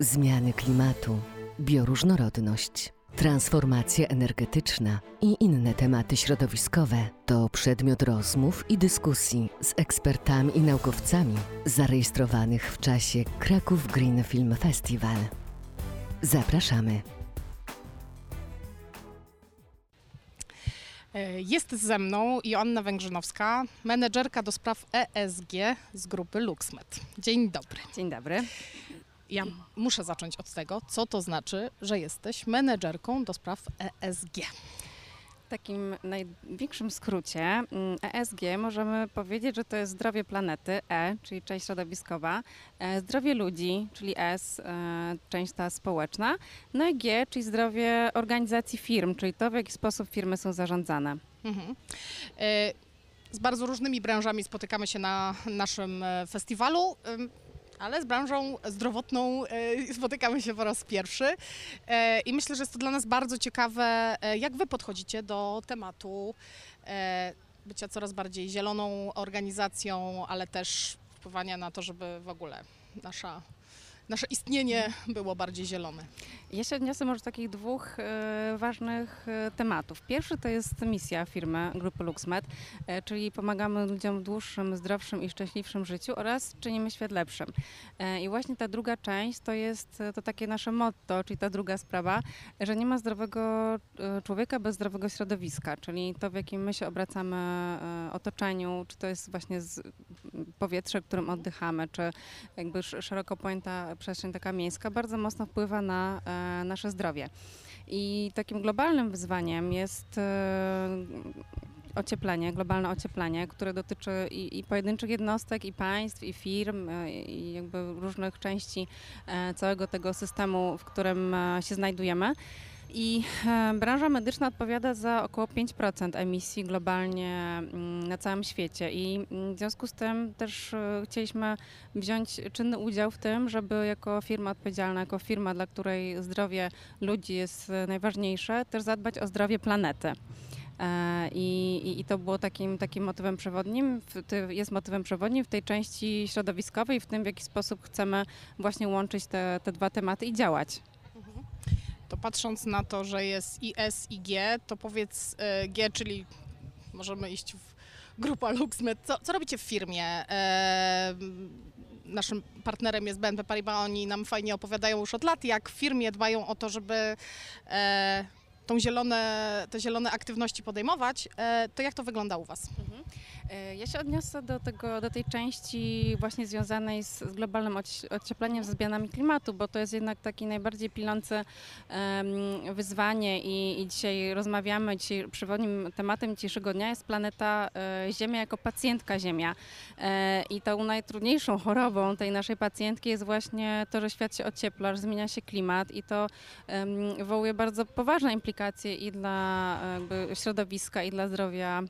zmiany klimatu, bioróżnorodność, transformacja energetyczna i inne tematy środowiskowe to przedmiot rozmów i dyskusji z ekspertami i naukowcami zarejestrowanych w czasie Kraków Green Film Festival. Zapraszamy. E, Jest ze mną Joanna Węgrzynowska, menedżerka do spraw ESG z grupy LuxMed. Dzień dobry. Dzień dobry. Ja muszę zacząć od tego, co to znaczy, że jesteś menedżerką do spraw ESG. W takim największym skrócie mm, ESG możemy powiedzieć, że to jest zdrowie planety, E, czyli część środowiskowa, e, zdrowie ludzi, czyli S, e, część ta społeczna, no i G, czyli zdrowie organizacji firm, czyli to, w jaki sposób firmy są zarządzane. Mhm. E, Z bardzo różnymi branżami spotykamy się na naszym festiwalu. Ale z branżą zdrowotną e, spotykamy się po raz pierwszy. E, i myślę, że jest to dla nas bardzo ciekawe, e, jak Wy podchodzicie do tematu bycia coraz bardziej zieloną organizacją, ale też wpływania na to, żeby w ogóle nasza, nasze istnienie było bardziej zielone. Ja się odniosę może do takich dwóch e, ważnych e, tematów. Pierwszy to jest misja firmy grupy LuxMed, e, czyli pomagamy ludziom w dłuższym, zdrowszym i szczęśliwszym życiu oraz czynimy świat lepszym. I właśnie ta druga część to jest to takie nasze motto, czyli ta druga sprawa, że nie ma zdrowego człowieka bez zdrowego środowiska, czyli to w jakim my się obracamy otoczeniu, czy to jest właśnie powietrze, którym oddychamy, czy jakby sz- szeroko pojęta przestrzeń taka miejska, bardzo mocno wpływa na e, nasze zdrowie. I takim globalnym wyzwaniem jest e, ocieplenie, globalne ocieplenie, które dotyczy i, i pojedynczych jednostek, i państw, i firm, e, i jakby różnych części całego tego systemu, w którym się znajdujemy. I e, branża medyczna odpowiada za około 5% emisji globalnie mm, na całym świecie. I mm, w związku z tym też e, chcieliśmy wziąć czynny udział w tym, żeby jako firma odpowiedzialna, jako firma, dla której zdrowie ludzi jest e, najważniejsze, też zadbać o zdrowie planety. I, i, I to było takim, takim motywem przewodnim, jest motywem przewodnim w tej części środowiskowej, w tym w jaki sposób chcemy właśnie łączyć te, te dwa tematy i działać. To patrząc na to, że jest i S i G, to powiedz e, G, czyli możemy iść w grupa LuxMed. Co, co robicie w firmie? E, naszym partnerem jest BNP Paribas, oni nam fajnie opowiadają już od lat, jak w firmie dbają o to, żeby e, tą zielone, te zielone aktywności podejmować. E, to jak to wygląda u Was? E, Ja się odniosę do, tego, do tej części właśnie związanej z, globalnym oci- ociepleniem, ze zmianami klimatu, bo to jest jednak taki najbardziej pilący em, wyzwanie i, i dzisiaj rozmawiamy, dzisiaj przewodnim tematem dzisiejszego dnia jest planeta e, Ziemia jako pacjentka Ziemia. I tą najtrudniejszą chorobą tej naszej pacjentki jest właśnie to, że świat się ociepla, że zmienia się klimat i to wywołuje bardzo poważne implikacje i dla e, jakby środowiska, i dla zdrowia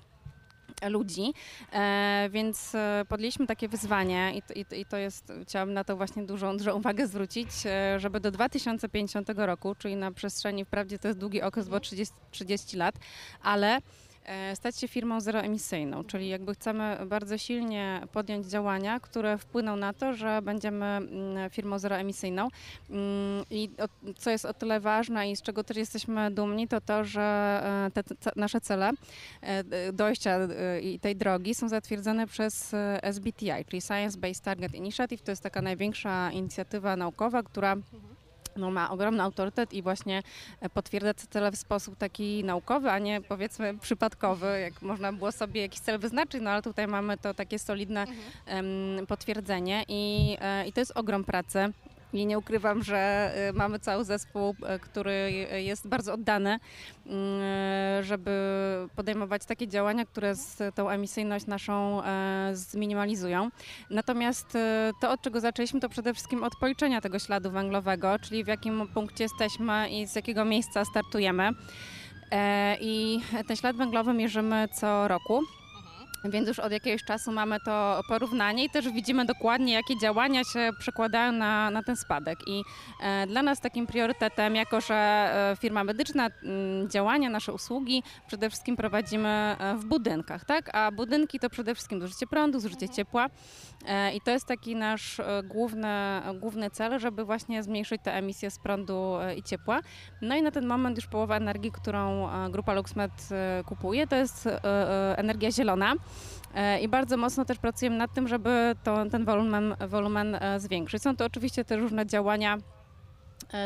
ludzi, e, więc e, podjęliśmy takie wyzwanie i to, i, i to jest, chciałam na to właśnie dużą, dużą uwagę zwrócić, e, żeby do 2050 roku, czyli na przestrzeni, wprawdzie to jest długi okres, bo 30, 30 lat, ale stać się firmą zeroemisyjną, czyli jakby chcemy bardzo silnie podjąć działania, które wpłyną na to, że będziemy mm, firmą zeroemisyjną. Mm, I co jest o tyle ważne i z czego też jesteśmy dumni, to to, że e, te, te nasze cele e, dojścia e, i tej drogi są zatwierdzone przez e, SBTI, czyli Science Based Target Initiative. To jest taka największa inicjatywa naukowa, która no, ma ogromny autorytet i właśnie e, potwierdza te cele w sposób taki naukowy, a nie powiedzmy przypadkowy, jak można było sobie jakiś cel wyznaczyć, no ale tutaj mamy to takie solidne em, potwierdzenie i, e, i to jest ogrom pracy. I nie ukrywam, że e, mamy cały zespół, e, który jest bardzo oddany, mm, żeby podejmować takie działania, które z tą emisyjność naszą zminimalizują. Natomiast to, od czego zaczęliśmy, to przede wszystkim od policzenia tego śladu węglowego, czyli w jakim punkcie jesteśmy i z jakiego miejsca startujemy. E, I ten ślad węglowy mierzymy co roku. Więc już od jakiegoś czasu mamy to porównanie i też widzimy dokładnie, jakie działania się przekładają na, na ten spadek. I e, dla nas takim priorytetem, jako że e, firma medyczna m, działania, nasze usługi przede wszystkim prowadzimy e, w budynkach, tak? A budynki to przede wszystkim zużycie prądu, zużycie ciepła. E, I to jest taki nasz e, główny, główny cel, żeby właśnie zmniejszyć te emisje z prądu e, i ciepła. No i na ten moment już połowa energii, którą grupa LuxMed kupuje, to jest energia zielona. E, I bardzo mocno też pracujemy nad tym, żeby to, ten wolumen, wolumen e, zwiększyć. Są to oczywiście te różne działania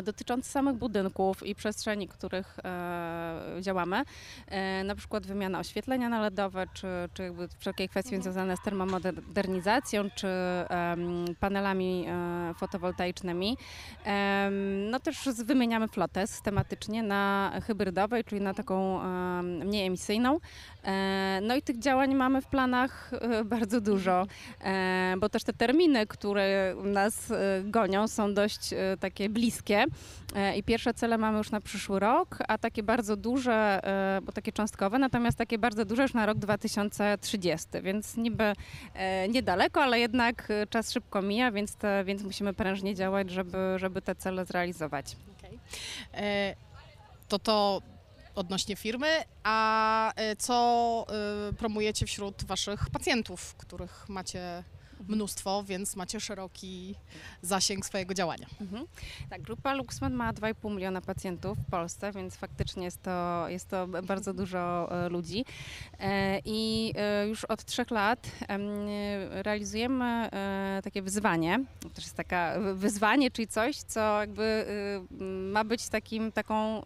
dotyczące samych budynków i przestrzeni, których e, działamy. E, na przykład wymiana oświetlenia na LEDowe, czy, czy jakby wszelkie kwestie związane z termomodernizacją, czy panelami e, fotowoltaicznymi. No też wymieniamy flotę systematycznie na hybrydowej, czyli na taką mniej emisyjną. E, No i tych działań mamy w planach e, bardzo dużo, e, bo też te terminy, które nas e, gonią, są dość e, takie bliskie. E, I pierwsze cele mamy już na przyszły rok, a takie bardzo duże, e, bo takie cząstkowe, natomiast takie bardzo duże już na rok 2030, więc niby e, niedaleko, ale jednak czas szybko mija, więc, te, więc musimy prężnie działać, żeby, żeby te cele zrealizować. E, To to odnośnie firmy, a co promujecie wśród waszych pacjentów, których macie mnóstwo, więc macie szeroki zasięg swojego działania. Mhm. Tak, grupa LuxMed ma 2,5 miliona pacjentów w Polsce, więc faktycznie jest to, jest to bardzo dużo e, ludzi. E, I e, już od trzech lat em, realizujemy takie wyzwanie. To jest taka wyzwanie, czyli coś, co jakby ma być takim, taką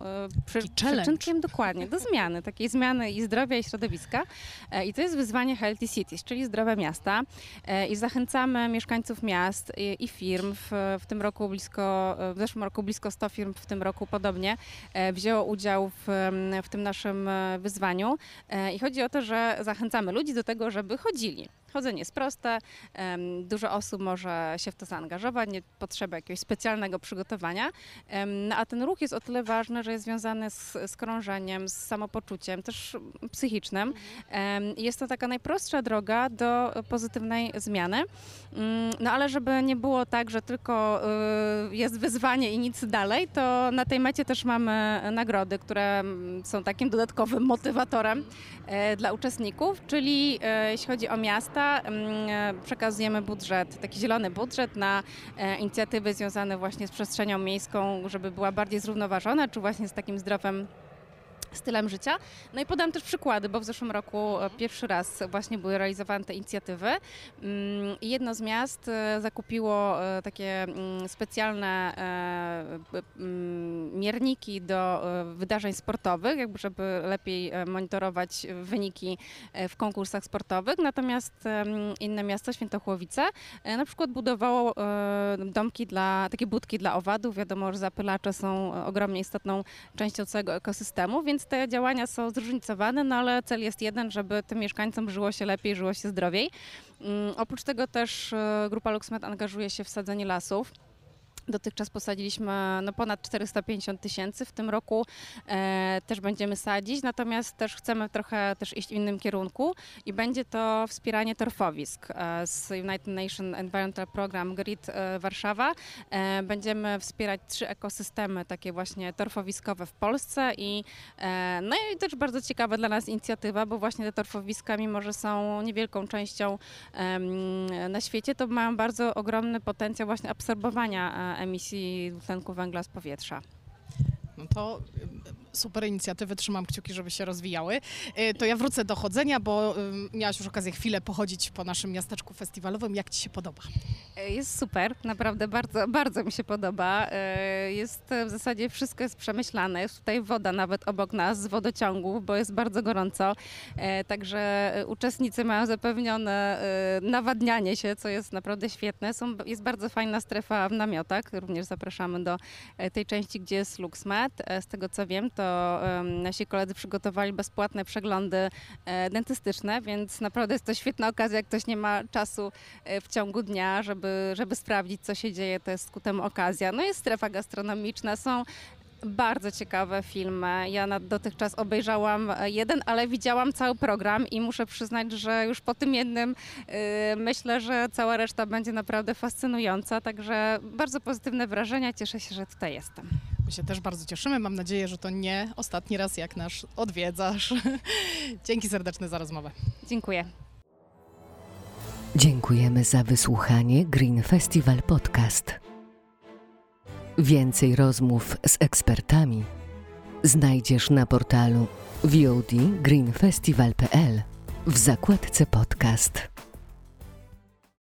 przy, przyczynkiem dokładnie do zmiany, takiej zmiany i zdrowia i środowiska. I to jest wyzwanie Healthy Cities, czyli zdrowe miasta. I zachęcamy mieszkańców miast i, i firm. W, w tym roku blisko, w zeszłym roku blisko 100 firm, w tym roku podobnie, e, wzięło udział w, w tym naszym e, wyzwaniu. E, I chodzi o to, że zachęcamy ludzi do tego, żeby chodzili. Chodzenie jest proste, dużo osób może się w to zaangażować, nie potrzeba jakiegoś specjalnego przygotowania, no, a ten ruch jest o tyle ważny, że jest związany z, z krążeniem, z samopoczuciem, też psychicznym. Jest to taka najprostsza droga do pozytywnej zmiany. Mm, No ale żeby nie było tak, że tylko y, jest wyzwanie i nic dalej, to na tej mecie też mamy nagrody, które mm, są takim dodatkowym motywatorem e, dla uczestników, czyli e, jeśli chodzi o miasta, mm, e, przekazujemy budżet, taki zielony budżet na e, inicjatywy związane właśnie z przestrzenią miejską, żeby była bardziej zrównoważona, czy właśnie z takim zdrowym stylem życia. No i podam też przykłady, bo w zeszłym roku e, pierwszy raz właśnie były realizowane te inicjatywy. Mm, Jedno z miast e, zakupiło e, takie mm, specjalne mm, mierniki do wydarzeń sportowych, jakby żeby lepiej monitorować wyniki w konkursach sportowych. Natomiast inne miasto, Świętochłowice, na przykład budowało domki dla, takie budki dla owadów. Wiadomo, że zapylacze są ogromnie istotną częścią całego ekosystemu, więc te działania są zróżnicowane, no ale cel jest jeden, żeby tym mieszkańcom żyło się lepiej, żyło się zdrowiej. Mm, Oprócz tego też e, grupa LuxMed angażuje się w sadzenie lasów. Dotychczas posadziliśmy no, ponad 450 tysięcy. W tym roku e, też będziemy sadzić, natomiast też chcemy trochę też iść w innym kierunku i będzie to wspieranie torfowisk e, z United Nations Environmental Program GRID e, Warszawa. E, będziemy wspierać trzy ekosystemy takie właśnie torfowiskowe w Polsce i e, no i też bardzo ciekawa dla nas inicjatywa, bo właśnie te torfowiska, mimo że są niewielką częścią na świecie, to mają bardzo ogromny potencjał właśnie absorbowania e, emisji dwutlenku węgla z powietrza. No to super inicjatywy, trzymam kciuki, żeby się rozwijały. Y, To ja wrócę do chodzenia, bo miałaś już okazję chwilę pochodzić po naszym miasteczku festiwalowym. Jak Ci się podoba? E, Jest super, naprawdę bardzo, bardzo mi się podoba. E, Jest e, w zasadzie wszystko jest przemyślane. Jest tutaj woda nawet obok nas z wodociągów, bo jest bardzo gorąco. E, Także e, uczestnicy mają zapewnione e, nawadnianie się, co jest naprawdę świetne. Są, jest bardzo fajna strefa w namiotach. Również zapraszamy do e, tej części, gdzie jest LuxMed. E, Z tego co wiem, to em, nasi koledzy przygotowali bezpłatne przeglądy e, dentystyczne, więc naprawdę jest to świetna okazja, jak ktoś nie ma czasu e, w ciągu dnia, żeby, żeby sprawdzić, co się dzieje, to jest ku okazja. No jest strefa gastronomiczna, są Bardzo ciekawe filmy. Ja dotychczas obejrzałam e, jeden, ale widziałam cały program i muszę przyznać, że już po tym jednym y, myślę, że cała reszta będzie naprawdę fascynująca. Także bardzo pozytywne wrażenia. Cieszę się, że tutaj jestem. My się też bardzo cieszymy. Mam nadzieję, że to nie ostatni raz, jak nas odwiedzasz. Dzięki serdeczne za rozmowę. Dziękuję. Dziękujemy za wysłuchanie Green Festival Podcast. Więcej rozmów z ekspertami znajdziesz na portalu VOD w zakładce podcast.